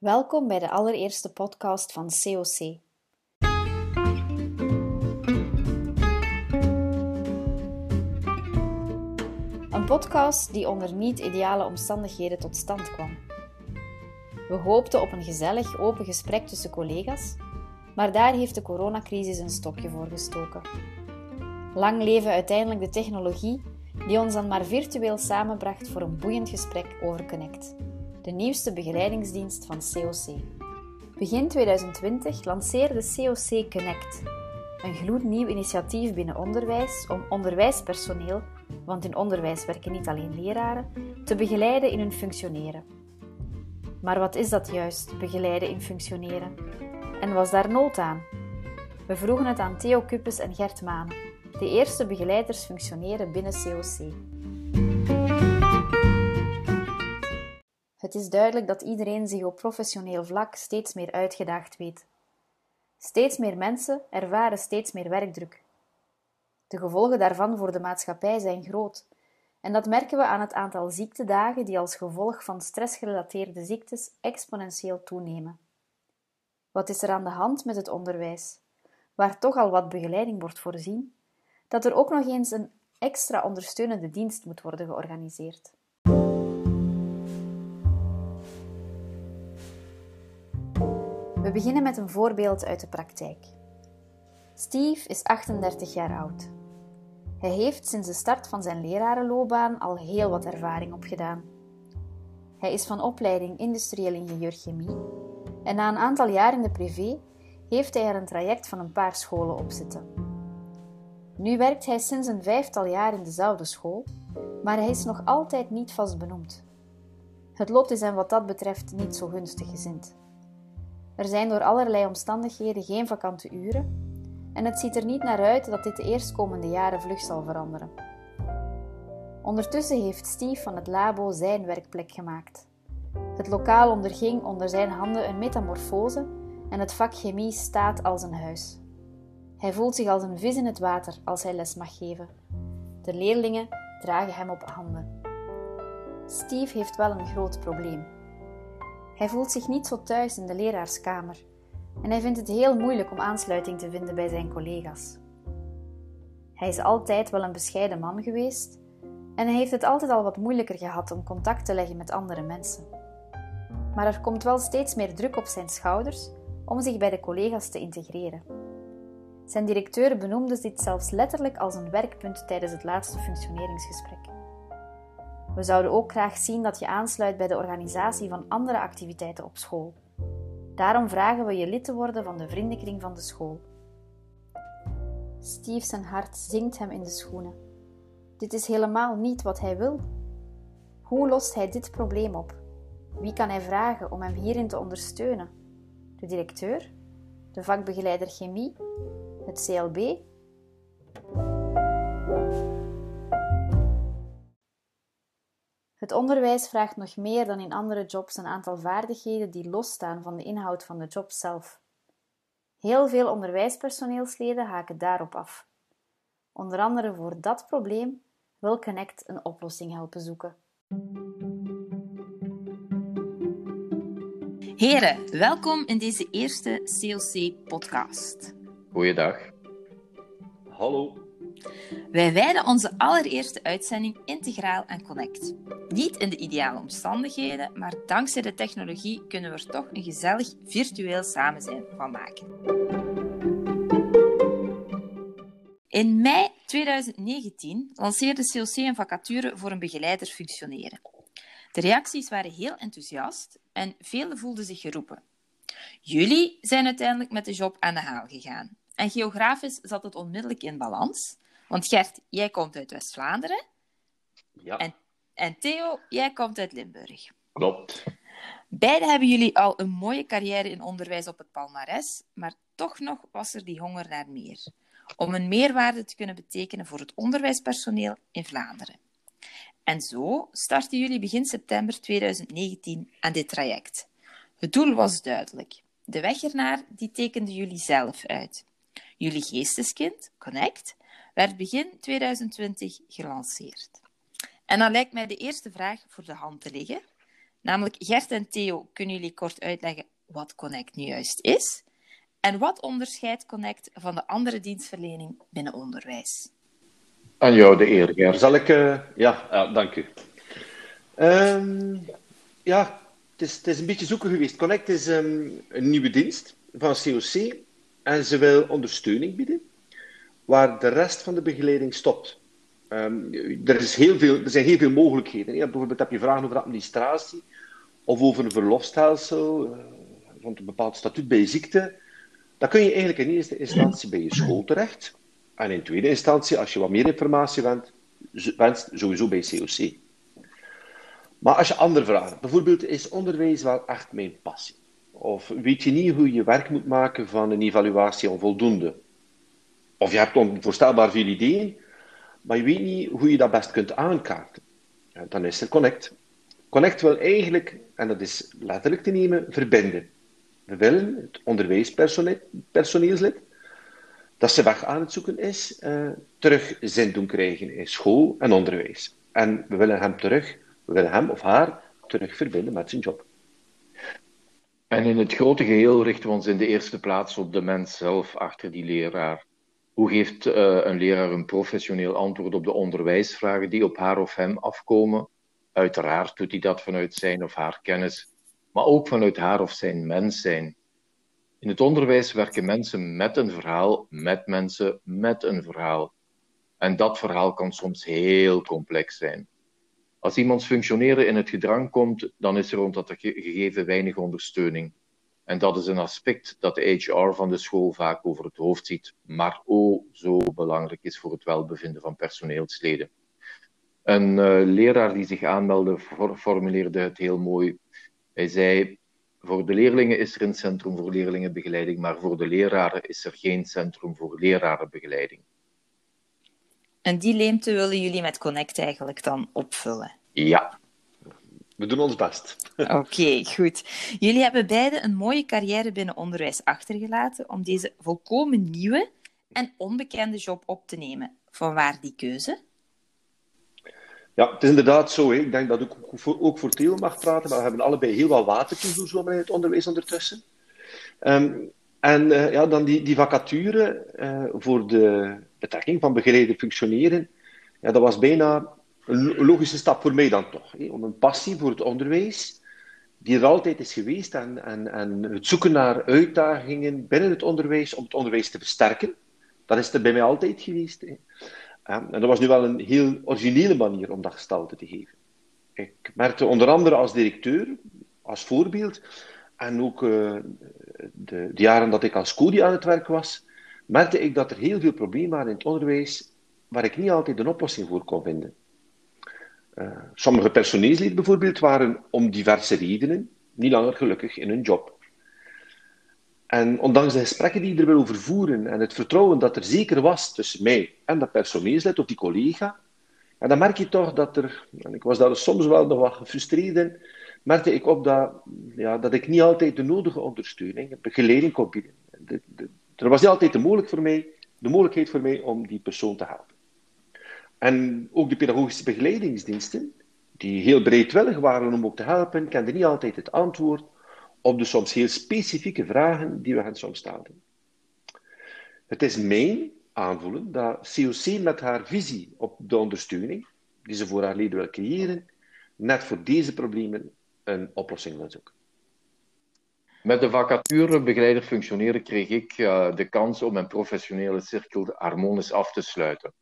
Welkom bij de allereerste podcast van COC. Een podcast die onder niet-ideale omstandigheden tot stand kwam. We hoopten op een gezellig, open gesprek tussen collega's, maar daar heeft de coronacrisis een stokje voor gestoken. Lang leven uiteindelijk de technologie die ons dan maar virtueel samenbracht voor een boeiend gesprek over Connect de nieuwste begeleidingsdienst van COC. Begin 2020 lanceerde COC Connect, een gloednieuw initiatief binnen onderwijs om onderwijspersoneel, want in onderwijs werken niet alleen leraren, te begeleiden in hun functioneren. Maar wat is dat juist, begeleiden in functioneren? En was daar nood aan? We vroegen het aan Theo Kuppes en Gert Maan, de eerste begeleiders functioneren binnen COC. Het is duidelijk dat iedereen zich op professioneel vlak steeds meer uitgedaagd weet. Steeds meer mensen ervaren steeds meer werkdruk. De gevolgen daarvan voor de maatschappij zijn groot, en dat merken we aan het aantal ziektedagen die als gevolg van stressgerelateerde ziektes exponentieel toenemen. Wat is er aan de hand met het onderwijs, waar toch al wat begeleiding wordt voorzien, dat er ook nog eens een extra ondersteunende dienst moet worden georganiseerd? We beginnen met een voorbeeld uit de praktijk. Steve is 38 jaar oud. Hij heeft sinds de start van zijn lerarenloopbaan al heel wat ervaring opgedaan. Hij is van opleiding industrieel ingenieur chemie en na een aantal jaar in de privé heeft hij er een traject van een paar scholen op zitten. Nu werkt hij sinds een vijftal jaar in dezelfde school, maar hij is nog altijd niet vast benoemd. Het lot is hem wat dat betreft niet zo gunstig gezind. Er zijn door allerlei omstandigheden geen vakante uren en het ziet er niet naar uit dat dit de eerstkomende jaren vlug zal veranderen. Ondertussen heeft Steve van het labo zijn werkplek gemaakt. Het lokaal onderging onder zijn handen een metamorfose en het vak chemie staat als een huis. Hij voelt zich als een vis in het water als hij les mag geven. De leerlingen dragen hem op handen. Steve heeft wel een groot probleem. Hij voelt zich niet zo thuis in de leraarskamer en hij vindt het heel moeilijk om aansluiting te vinden bij zijn collega's. Hij is altijd wel een bescheiden man geweest en hij heeft het altijd al wat moeilijker gehad om contact te leggen met andere mensen. Maar er komt wel steeds meer druk op zijn schouders om zich bij de collega's te integreren. Zijn directeur benoemde dit zelfs letterlijk als een werkpunt tijdens het laatste functioneringsgesprek. We zouden ook graag zien dat je aansluit bij de organisatie van andere activiteiten op school. Daarom vragen we je lid te worden van de vriendenkring van de school. Steve zijn hart zingt hem in de schoenen. Dit is helemaal niet wat hij wil. Hoe lost hij dit probleem op? Wie kan hij vragen om hem hierin te ondersteunen? De directeur? De vakbegeleider chemie? Het CLB? Het onderwijs vraagt nog meer dan in andere jobs een aantal vaardigheden die losstaan van de inhoud van de job zelf. Heel veel onderwijspersoneelsleden haken daarop af. Onder andere voor dat probleem wil Connect een oplossing helpen zoeken. Heren, welkom in deze eerste CLC-podcast. Goeiedag. Hallo. Wij wijden onze allereerste uitzending integraal aan Connect. Niet in de ideale omstandigheden, maar dankzij de technologie kunnen we er toch een gezellig virtueel samenzijn van maken. In mei 2019 lanceerde COC een vacature voor een begeleider functioneren. De reacties waren heel enthousiast en velen voelden zich geroepen. Jullie zijn uiteindelijk met de job aan de haal gegaan. En geografisch zat het onmiddellijk in balans. Want Gert, jij komt uit West-Vlaanderen. Ja. En, en Theo, jij komt uit Limburg. Klopt. Beiden hebben jullie al een mooie carrière in onderwijs op het palmares, maar toch nog was er die honger naar meer. Om een meerwaarde te kunnen betekenen voor het onderwijspersoneel in Vlaanderen. En zo starten jullie begin september 2019 aan dit traject. Het doel was duidelijk. De weg ernaar die tekenden jullie zelf uit. Jullie geesteskind, Connect, werd begin 2020 gelanceerd. En dan lijkt mij de eerste vraag voor de hand te liggen. Namelijk Gert en Theo, kunnen jullie kort uitleggen wat Connect nu juist is? En wat onderscheidt Connect van de andere dienstverlening binnen onderwijs? Aan jou de eer, Gert. Zal ik... Uh, ja, ja, dank u. Um, ja, het is, het is, een beetje zoeken geweest. Connect is um, een nieuwe dienst van COC en ze wil ondersteuning bieden waar de rest van de begeleiding stopt. Um, er, is heel veel, er zijn heel veel mogelijkheden. Bijvoorbeeld heb je vragen over administratie of over een verlofstelsel, uh, rond een bepaald statuut bij ziekte. Dan kun je eigenlijk in eerste instantie bij je school terecht. En in tweede instantie, als je wat meer informatie wenst, wenst sowieso bij COC. Maar als je andere vragen bijvoorbeeld is onderwijs wel echt mijn passie? Of weet je niet hoe je werk moet maken van een evaluatie onvoldoende? Of je hebt onvoorstelbaar veel ideeën, maar je weet niet hoe je dat best kunt aankaarten. Dan is er Connect. Connect wil eigenlijk, en dat is letterlijk te nemen, verbinden. We willen het onderwijspersoneelslid dat ze weg aan het zoeken is, uh, terug zin doen krijgen in school en onderwijs. En we willen hem terug, we willen hem of haar terug verbinden met zijn job. En in het grote geheel richten we ons in de eerste plaats op de mens zelf achter die leraar. Hoe geeft uh, een leraar een professioneel antwoord op de onderwijsvragen die op haar of hem afkomen? Uiteraard doet hij dat vanuit zijn of haar kennis, maar ook vanuit haar of zijn mens zijn. In het onderwijs werken mensen met een verhaal, met mensen met een verhaal. En dat verhaal kan soms heel complex zijn. Als iemands functioneren in het gedrang komt, dan is er rond dat gegeven weinig ondersteuning. En dat is een aspect dat de HR van de school vaak over het hoofd ziet, maar ook zo belangrijk is voor het welbevinden van personeelsleden. Een uh, leraar die zich aanmeldde formuleerde het heel mooi. Hij zei: Voor de leerlingen is er een centrum voor leerlingenbegeleiding, maar voor de leraren is er geen centrum voor lerarenbegeleiding. En die leemte willen jullie met Connect eigenlijk dan opvullen? Ja, we doen ons best. Oké, goed. Jullie hebben beide een mooie carrière binnen onderwijs achtergelaten om deze volkomen nieuwe en onbekende job op te nemen. Vanwaar die keuze? Ja, het is inderdaad zo. Hè. Ik denk dat ik ook voor, ook voor Theo mag praten, maar we hebben allebei heel wat water toezwommen in het onderwijs ondertussen. Um, en uh, ja, dan die, die vacature uh, voor de betrekking van begeleide functioneren, ja, dat was bijna een logische stap voor mij dan toch. Hè? Om een passie voor het onderwijs, die er altijd is geweest, en, en, en het zoeken naar uitdagingen binnen het onderwijs, om het onderwijs te versterken. Dat is er bij mij altijd geweest. Hè? En dat was nu wel een heel originele manier om dat gestalte te geven. Ik merkte onder andere als directeur, als voorbeeld, en ook uh, de, de, jaren dat ik als CODI aan het werk was, merkte ik dat er heel veel problemen waren in het onderwijs waar ik niet altijd een oplossing voor kon vinden. Uh, sommige personeelsleden bijvoorbeeld waren om diverse redenen niet langer gelukkig in hun job. En ondanks de gesprekken die ik er wil over voeren en het vertrouwen dat er zeker was tussen mij en dat personeelslid of die collega, en dan merk je toch dat er, en ik was daar soms wel nog wat gefrustreerd in, merkte ik op dat, ja, dat ik niet altijd de nodige ondersteuning, begeleiding kon bieden. De, de, er was niet altijd de, mogelijk voor mij, de mogelijkheid voor mij om die persoon te helpen. En ook de pedagogische begeleidingsdiensten, die heel bereidwillig waren om ook te helpen, kenden niet altijd het antwoord op de soms heel specifieke vragen die we hen soms stelden. Het is mijn aanvoelen dat COC met haar visie op de ondersteuning die ze voor haar leden wil creëren, net voor deze problemen een oplossing wil zoeken. Met de vacature begeleider functioneren kreeg ik uh, de kans om mijn professionele cirkel harmonisch af te sluiten.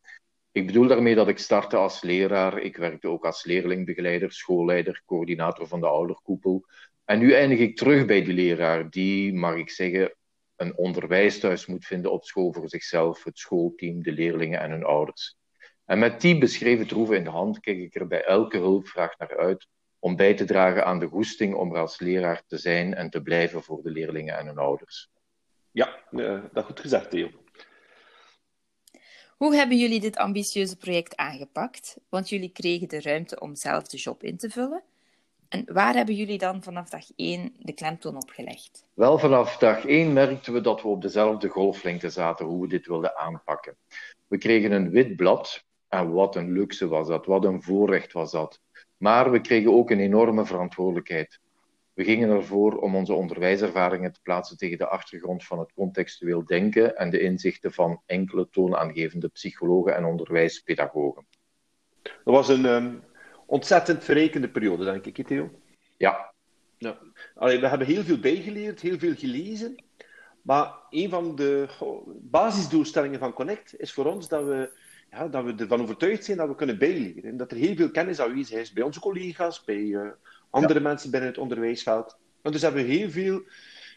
Ik bedoel daarmee dat ik startte als leraar. Ik werkte ook als leerlingbegeleider, schoolleider, coördinator van de ouderkoepel. En nu eindig ik terug bij die leraar die, mag ik zeggen, een onderwijsthuis moet vinden op school voor zichzelf, het schoolteam, de leerlingen en hun ouders. En met die beschreven troeven in de hand kijk ik er bij elke hulpvraag naar uit om bij te dragen aan de goesting om er als leraar te zijn en te blijven voor de leerlingen en hun ouders. Ja, uh, dat goed gezegd, Theo. Hoe hebben jullie dit ambitieuze project aangepakt? Want jullie kregen de ruimte om zelf de job in te vullen. En waar hebben jullie dan vanaf dag 1 de klemtoon op gelegd? Wel, vanaf dag 1 merkten we dat we op dezelfde golflengte zaten hoe we dit wilden aanpakken. We kregen een wit blad En wat een luxe was dat, wat een voorrecht was dat. Maar we kregen ook een enorme verantwoordelijkheid. We gingen ervoor om onze onderwijservaringen te plaatsen tegen de achtergrond van het contextueel denken en de inzichten van enkele toonaangevende psychologen en onderwijspedagogen. Dat was een um, ontzettend verrekende periode, denk ik, Theo. Ja. ja. Allee, we hebben heel veel bijgeleerd, heel veel gelezen. Maar een van de basisdoelstellingen van Connect is voor ons dat we, ja, dat we ervan overtuigd zijn dat we kunnen bijleren. En dat er heel veel kennis aanwezig is bij onze collega's, bij uh, andere mensen binnen het onderwijsveld. En dus hebben we heel veel,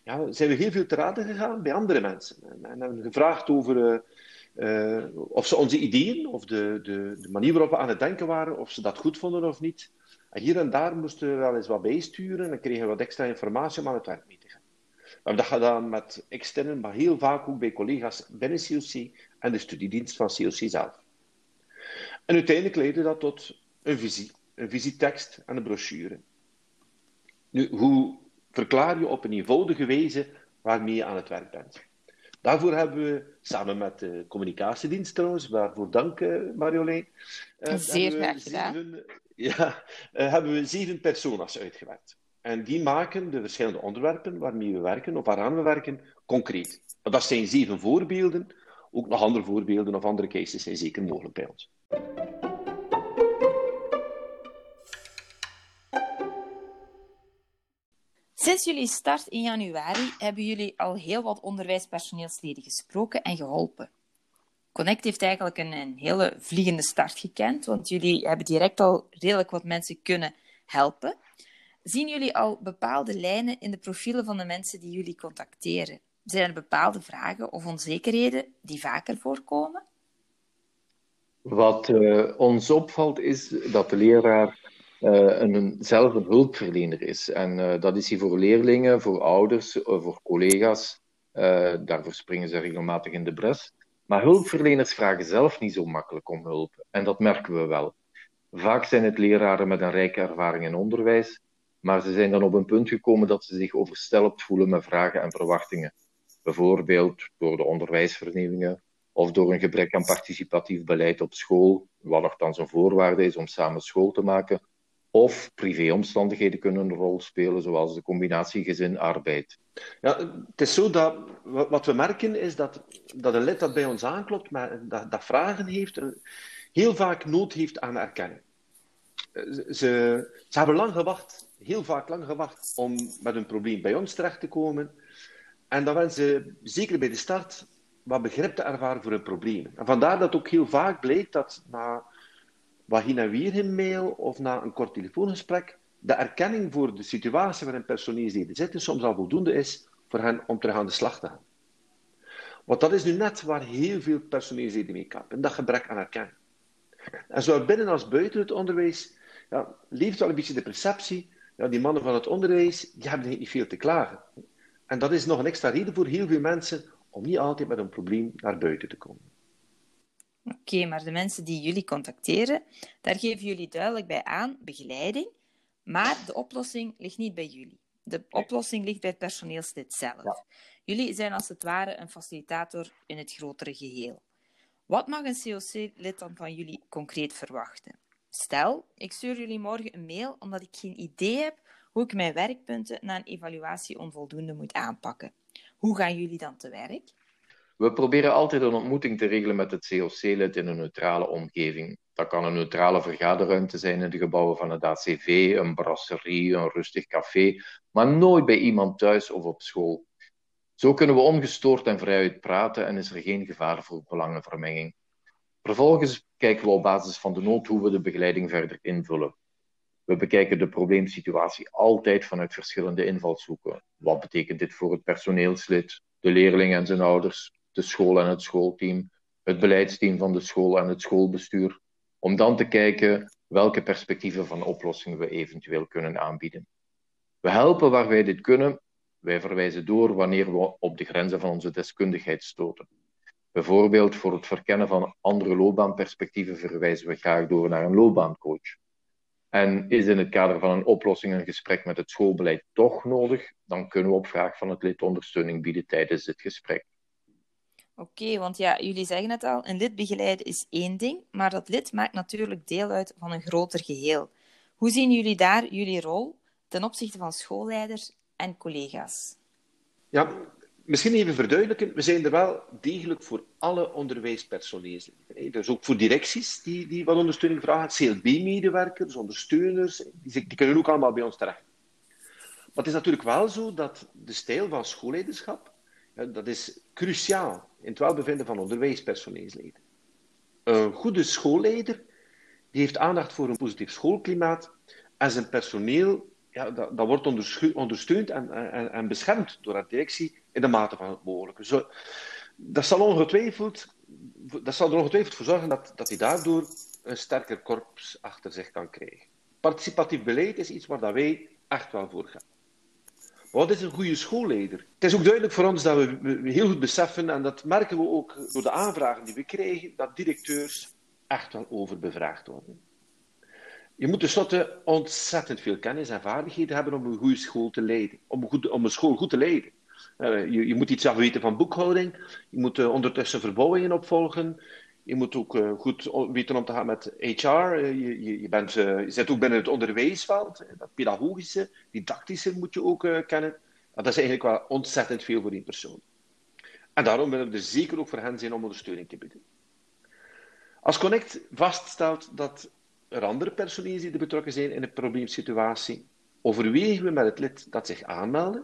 ja, zijn we heel veel te raden gegaan bij andere mensen. En, en hebben gevraagd over uh, uh, of ze onze ideeën, of de, de, de manier waarop we aan het denken waren, of ze dat goed vonden of niet. En hier en daar moesten we wel eens wat bijsturen en dan kregen we wat extra informatie om aan het werk mee te gaan. We hebben dat gedaan met externen, maar heel vaak ook bij collega's binnen COC en de studiedienst van COC zelf. En uiteindelijk leidde dat tot een visie, een visietekst en een brochure. Nu, hoe verklaar je op een eenvoudige wijze waarmee je aan het werk bent? Daarvoor hebben we, samen met de communicatiedienst trouwens, waarvoor dank Marjolein. Uh, Zeer graag gedaan. Ja, uh, hebben we zeven persona's uitgewerkt. En die maken de verschillende onderwerpen waarmee we werken, of waaraan we werken, concreet. Dat zijn zeven voorbeelden. Ook nog andere voorbeelden of andere cases zijn zeker mogelijk bij ons. Sinds jullie start in januari hebben jullie al heel wat onderwijspersoneelsleden gesproken en geholpen. Connect heeft eigenlijk een, een, hele vliegende start gekend, want jullie hebben direct al redelijk wat mensen kunnen helpen. Zien jullie al bepaalde lijnen in de profielen van de mensen die jullie contacteren? Zijn er bepaalde vragen of onzekerheden die vaker voorkomen? Wat uh, ons opvalt is dat de leraar een, zelf een hulpverlener is. En uh, dat is hij voor leerlingen, voor ouders, voor collega's. daarvoor springen ze regelmatig in de bres. Maar hulpverleners vragen zelf niet zo makkelijk om hulp. En dat merken we wel. Vaak zijn het leraren met een rijke ervaring in onderwijs, maar ze zijn dan op een punt gekomen dat ze zich overstelpt voelen met vragen en verwachtingen. Bijvoorbeeld door de onderwijsvernieuwingen of door een gebrek aan participatief beleid op school, wat nogthans een voorwaarde is om samen school te maken, of privéomstandigheden kunnen een rol spelen, zoals de combinatie gezin-arbeid. Ja, het is zo dat wat we merken is dat, dat een lid dat bij ons aanklopt, maar dat, dat vragen heeft, heel vaak nood heeft aan erkenning. Ze, ze hebben lang gewacht, heel vaak lang gewacht, om met een probleem bij ons terecht te komen. En dan willen ze, zeker bij de start, wat begrip te ervaren voor hun problemen. En vandaar dat ook heel vaak blijkt dat na en weer in mail of na een kort telefoongesprek, de erkenning voor de situatie waarin personeelsleden zitten soms al voldoende is voor hen om terug aan de slag te gaan. Want dat is nu net waar heel veel personeelsleden mee kampen, dat gebrek aan erkenning. En zowel binnen als buiten het onderwijs ja, leeft wel een beetje de perceptie, ja, die mannen van het onderwijs, die hebben niet veel te klagen. En dat is nog een extra reden voor heel veel mensen om niet altijd met een probleem naar buiten te komen. Oké, maar de mensen die jullie contacteren, daar geven jullie duidelijk bij aan begeleiding, maar de oplossing ligt niet bij jullie. De oplossing ligt bij het personeelslid zelf. Jullie zijn als het ware een facilitator in het grotere geheel. Wat mag een COC-lid dan van jullie concreet verwachten? Stel, ik stuur jullie morgen een mail omdat ik geen idee heb hoe ik mijn werkpunten na een evaluatie onvoldoende moet aanpakken. Hoe gaan jullie dan te werk? We proberen altijd een ontmoeting te regelen met het COC-lid in een neutrale omgeving. Dat kan een neutrale vergaderruimte zijn in de gebouwen van het ACV, een brasserie, een rustig café, maar nooit bij iemand thuis of op school. Zo kunnen we ongestoord en vrijuit praten en is er geen gevaar voor belangenvermenging. Vervolgens kijken we op basis van de nood hoe we de begeleiding verder invullen. We bekijken de probleemsituatie altijd vanuit verschillende invalshoeken. Wat betekent dit voor het personeelslid, de leerling en zijn ouders, de school en het schoolteam, het beleidsteam van de school en het schoolbestuur, om dan te kijken welke perspectieven van oplossingen we eventueel kunnen aanbieden. We helpen waar wij dit kunnen. Wij verwijzen door wanneer we op de grenzen van onze deskundigheid stoten. Bijvoorbeeld voor het verkennen van andere loopbaanperspectieven verwijzen we graag door naar een loopbaancoach. En is in het kader van een oplossing een gesprek met het schoolbeleid toch nodig, dan kunnen we op vraag van het lid ondersteuning bieden tijdens het gesprek. Oké, want ja, jullie zeggen het al, een lid begeleiden is één ding, maar dat lid maakt natuurlijk deel uit van een groter geheel. Hoe zien jullie daar jullie rol ten opzichte van schoolleiders en collega's? Ja, misschien even verduidelijken. We zijn er wel degelijk voor alle onderwijspersoneelsleden. Dus ook voor directies die, die wat ondersteuning vragen, CLB-medewerkers, ondersteuners, die, die kunnen ook allemaal bij ons terecht. Maar het is natuurlijk wel zo dat de stijl van schoolleiderschap, dat is cruciaal in het welbevinden van onderwijspersoneelsleden. Een goede schoolleider die heeft aandacht voor een positief schoolklimaat en zijn personeel ja, dat, dat wordt ondersteund en, en, en, beschermd door de directie in de mate van het mogelijke. Dat, zal ongetwijfeld, dat zal er ongetwijfeld voor zorgen dat, dat hij daardoor een sterker korps achter zich kan krijgen. Participatief beleid is iets waar dat wij echt wel voor gaan. Wat is een goede schoolleider? Het is ook duidelijk voor ons dat we, heel goed beseffen, en dat merken we ook door de aanvragen die we krijgen, dat directeurs echt wel overbevraagd worden. Je moet tenslotte ontzettend veel kennis en vaardigheden hebben om een goede school te leiden. Om een, goed, om een school goed te leiden. Uh, je, je, moet iets weten van boekhouding. Je moet uh, ondertussen verbouwingen opvolgen. Je moet ook uh, goed weten om te gaan met HR. Je, je, je, bent, je zit ook binnen het onderwijsveld. Dat pedagogische, didactische moet je ook kennen. Dat is eigenlijk wel ontzettend veel voor die persoon. En daarom willen we er zeker ook voor hen zijn om ondersteuning te bieden. Als Connect vaststelt dat er andere personeels die betrokken zijn in een probleemsituatie, overwegen we met het lid dat zich aanmelden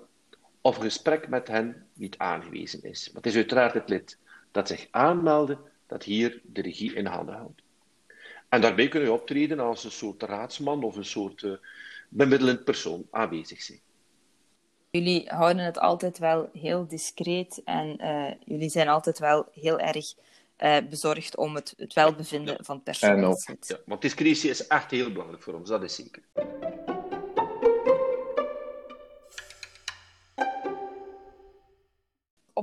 of een gesprek met hen niet aangewezen is. Maar het is uiteraard het lid dat zich aanmeldde dat hier de regie in handen houdt. En daarbij kunnen we optreden als een soort raadsman of een soort uh, bemiddelend persoon aanwezig zijn. Jullie houden het altijd wel heel discreet en uh, jullie zijn altijd wel heel erg uh, bezorgd om het, het welbevinden ja. van het personeel. Ja, want discretie is echt heel belangrijk voor ons, dat is zeker.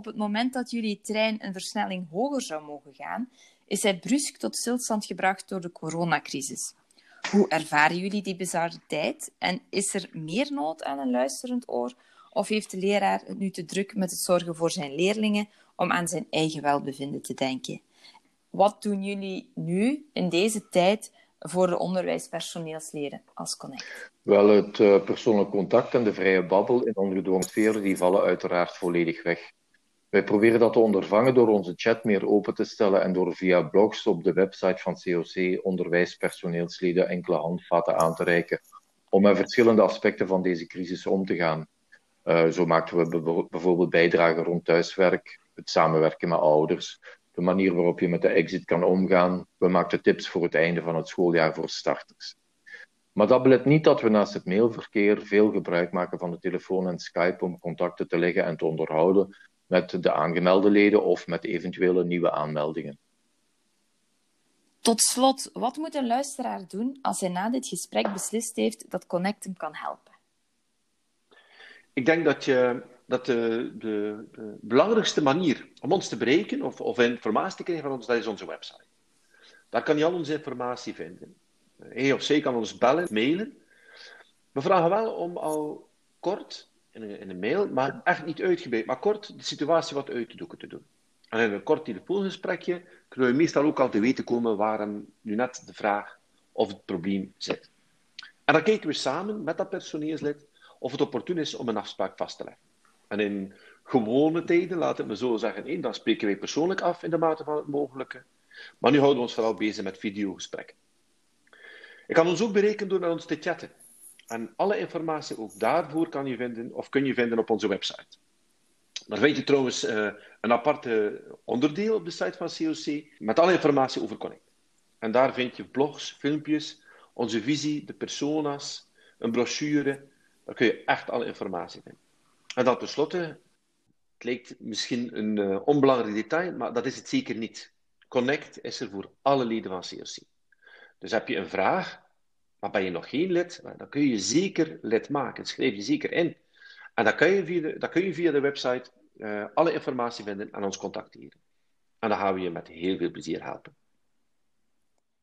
Op het moment dat jullie trein een versnelling hoger zou mogen gaan, is hij brusk tot stilstand gebracht door de coronacrisis. Hoe ervaren jullie die bizarre tijd? En is er meer nood aan een luisterend oor? Of heeft de leraar het nu te druk met het zorgen voor zijn leerlingen om aan zijn eigen welbevinden te denken. Wat doen jullie nu in deze tijd voor de onderwijspersoneelsleden als Connect? Wel, het uh, persoonlijk contact en de vrije babbel in ongedwongen sfeer die vallen uiteraard volledig weg. Wij proberen dat te ondervangen door onze chat meer open te stellen en door via blogs op de website van COC onderwijspersoneelsleden enkele handvaten aan te reiken om met verschillende aspecten van deze crisis om te gaan. Uh, zo maakten we bijvoorbeeld bijdragen rond thuiswerk, het samenwerken met ouders, de manier waarop je met de exit kan omgaan. We maakten tips voor het einde van het schooljaar voor starters. Maar dat belet niet dat we naast het mailverkeer veel gebruik maken van de telefoon en Skype om contacten te leggen en te onderhouden met de aangemelde leden of met eventuele nieuwe aanmeldingen. Tot slot, wat moet een luisteraar doen als hij na dit gesprek beslist heeft dat Connect hem kan helpen? Ik denk dat je dat de, de, de, belangrijkste manier om ons te bereiken of, of informatie te krijgen van ons, dat is onze website. Daar kan je al onze informatie vinden. Hij of zij kan ons bellen, mailen. We vragen wel om al kort, in een, in mail, maar echt niet uitgebreid, maar kort de situatie wat uit te doeken te doen. En in een kort telefoongesprekje kunnen we meestal ook al te weten komen waarom nu net de vraag of het probleem zit. En dan kijken we samen met dat personeelslid of het opportun is om een afspraak vast te leggen. En in gewone tijden, laat het me zo zeggen, dan spreken wij persoonlijk af in de mate van het mogelijke. Maar nu houden we ons vooral bezig met videogesprekken. Je kan ons ook berekenen door naar ons te chatten. En alle informatie ook daarvoor kan je vinden, of kun je vinden op onze website. Daar vind je trouwens uh, een aparte onderdeel op de site van COC met alle informatie over Connect. En daar vind je blogs, filmpjes, onze visie, de persona's, een brochure. Daar kun je echt alle informatie vinden. En dan tenslotte, het lijkt misschien een uh, onbelangrijk detail, maar dat is het zeker niet. Connect is er voor alle leden van CRC. Dus heb je een vraag, maar ben je nog geen lid, dan kun je zeker lid maken. Schrijf je zeker in. En dan kun je via de, dan kun je via de website uh, alle informatie vinden en ons contacteren. En dan gaan we je met heel veel plezier helpen.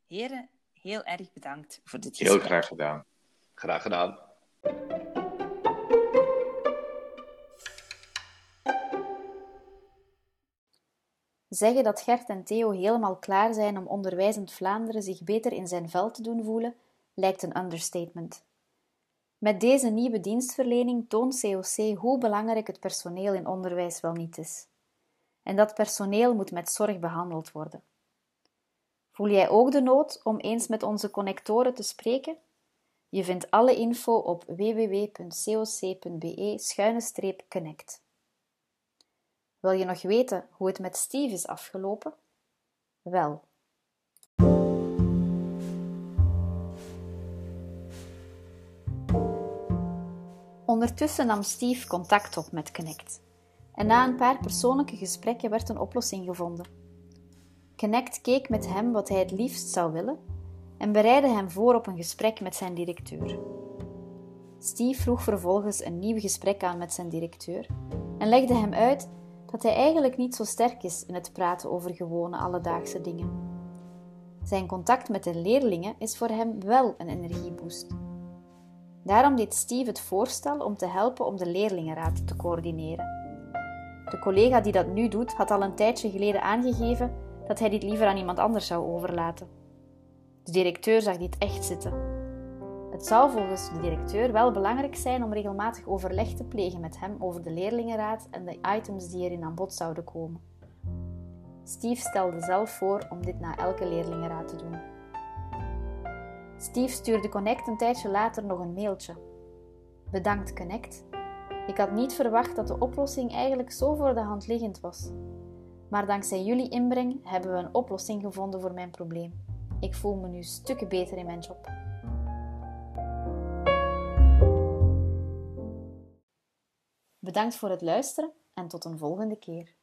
Heren, heel erg bedankt voor dit gesprek. Heel graag gedaan. Graag gedaan. Zeggen dat Gert en Theo helemaal klaar zijn om onderwijzend Vlaanderen zich beter in zijn vel te doen voelen, lijkt een understatement. Met deze nieuwe dienstverlening toont COC hoe belangrijk het personeel in onderwijs wel niet is. En dat personeel moet met zorg behandeld worden. Voel jij ook de nood om eens met onze connectoren te spreken? Je vindt alle info op www.coc.be-connect. Wil je nog weten hoe het met Steve is afgelopen? Wel. Ondertussen nam Steve contact op met Connect. En na een paar persoonlijke gesprekken werd een oplossing gevonden. Connect keek met hem wat hij het liefst zou willen en bereidde hem voor op een gesprek met zijn directeur. Steve vroeg vervolgens een nieuw gesprek aan met zijn directeur en legde hem uit dat hij eigenlijk niet zo sterk is in het praten over gewone alledaagse dingen. Zijn contact met de leerlingen is voor hem wel een energieboost. Daarom deed Steve het voorstel om te helpen om de leerlingenraad te coördineren. De collega die dat nu doet had al een tijdje geleden aangegeven dat hij dit liever aan iemand anders zou overlaten. De directeur zag dit echt zitten. Het zou volgens de directeur wel belangrijk zijn om regelmatig overleg te plegen met hem over de leerlingenraad en de items die erin aan bod zouden komen. Steve stelde zelf voor om dit na elke leerlingenraad te doen. Steve stuurde Connect een tijdje later nog een mailtje. Bedankt Connect. Ik had niet verwacht dat de oplossing eigenlijk zo voor de hand liggend was. Maar dankzij jullie inbreng hebben we een oplossing gevonden voor mijn probleem. Ik voel me nu stukken beter in mijn job. Bedankt voor het luisteren en tot een volgende keer.